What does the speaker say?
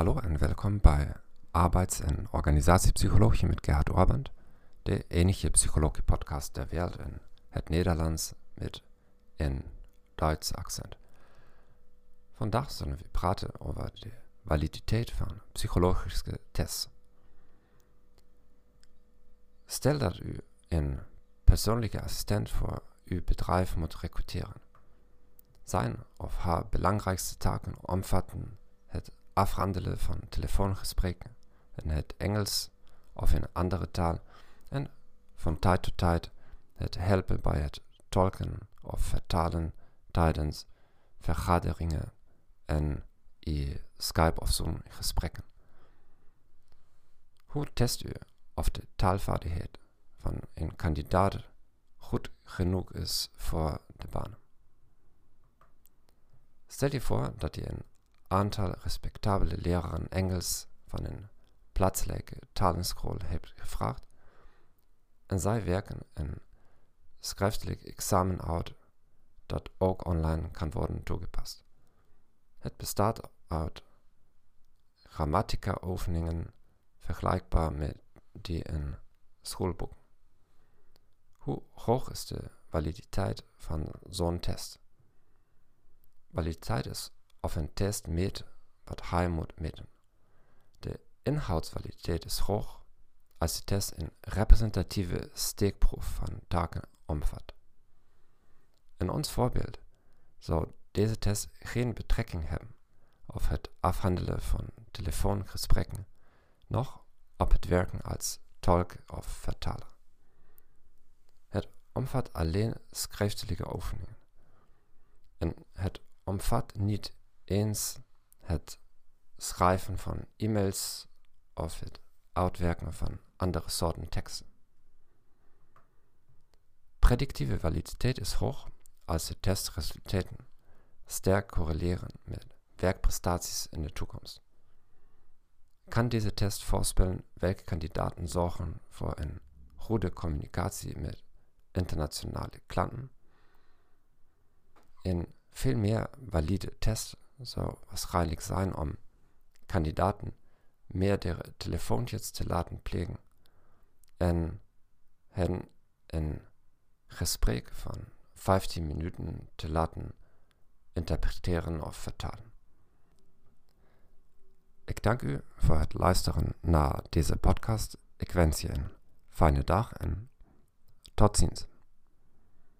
Hallo en welkom bij Arbeids- en Organisatiepsychologie met Gerhard Orband, de enige psychologie-podcast der wereld in het Nederlands met een Duits accent. Vandaag zullen we praten over de validiteit van psychologische tests. Stel dat u een persoonlijke assistent voor uw bedrijf moet recruteren. Zijn of haar belangrijkste taken omvatten het afhandelen van telefoongesprekken in het Engels of in andere taal en van tijd tot tijd het helpen bij het tolken of vertalen tijdens vergaderingen en i Skype of Zoom gesprekken. Hoe test u of de taalvaardigheid van een kandidaat goed genoeg is voor de baan? Stel je voor dat je een aantal respectabele leraren Engels van een plaatselijke talenschool hebt gevraagd en zij werken een schriftelijk examen uit online kan worden toegepast. Het bestaat uit grammatica-oefeningen vergelijkbaar met die in schoolboeken. Hoe hoog is de validiteit van zo'n test? Validiteit is of een test meet wat hij moet meten. De inhoudsvaliditeit is hoog als de test een representatieve steekproef van taken omvat. In ons voorbeeld zou deze test geen betrekking hebben op het afhandelen van telefoongesprekken, noch op het werken als tolk of vertaler. Het omvat alleen schriftelijke oefeningen. En het omvat niet eens het schrijven van e-mails of het uitwerken van andere soorten teksten. Predictieve validiteit is hoog als de testresultaten sterk correleren met werkprestaties in de toekomst. Kan deze test voorspellen welke kandidaten zorgen voor een goede communicatie met internationale klanten? Een veel meer valide test zou waarschijnlijk zijn om kandidaten meerdere telefoontjes te laten plegen en hen een gesprek van 15 minuten te laten interpreteren of vertalen. Ik dank u voor het luisteren naar deze podcast. Ik wens je een fijne dag en tot ziens.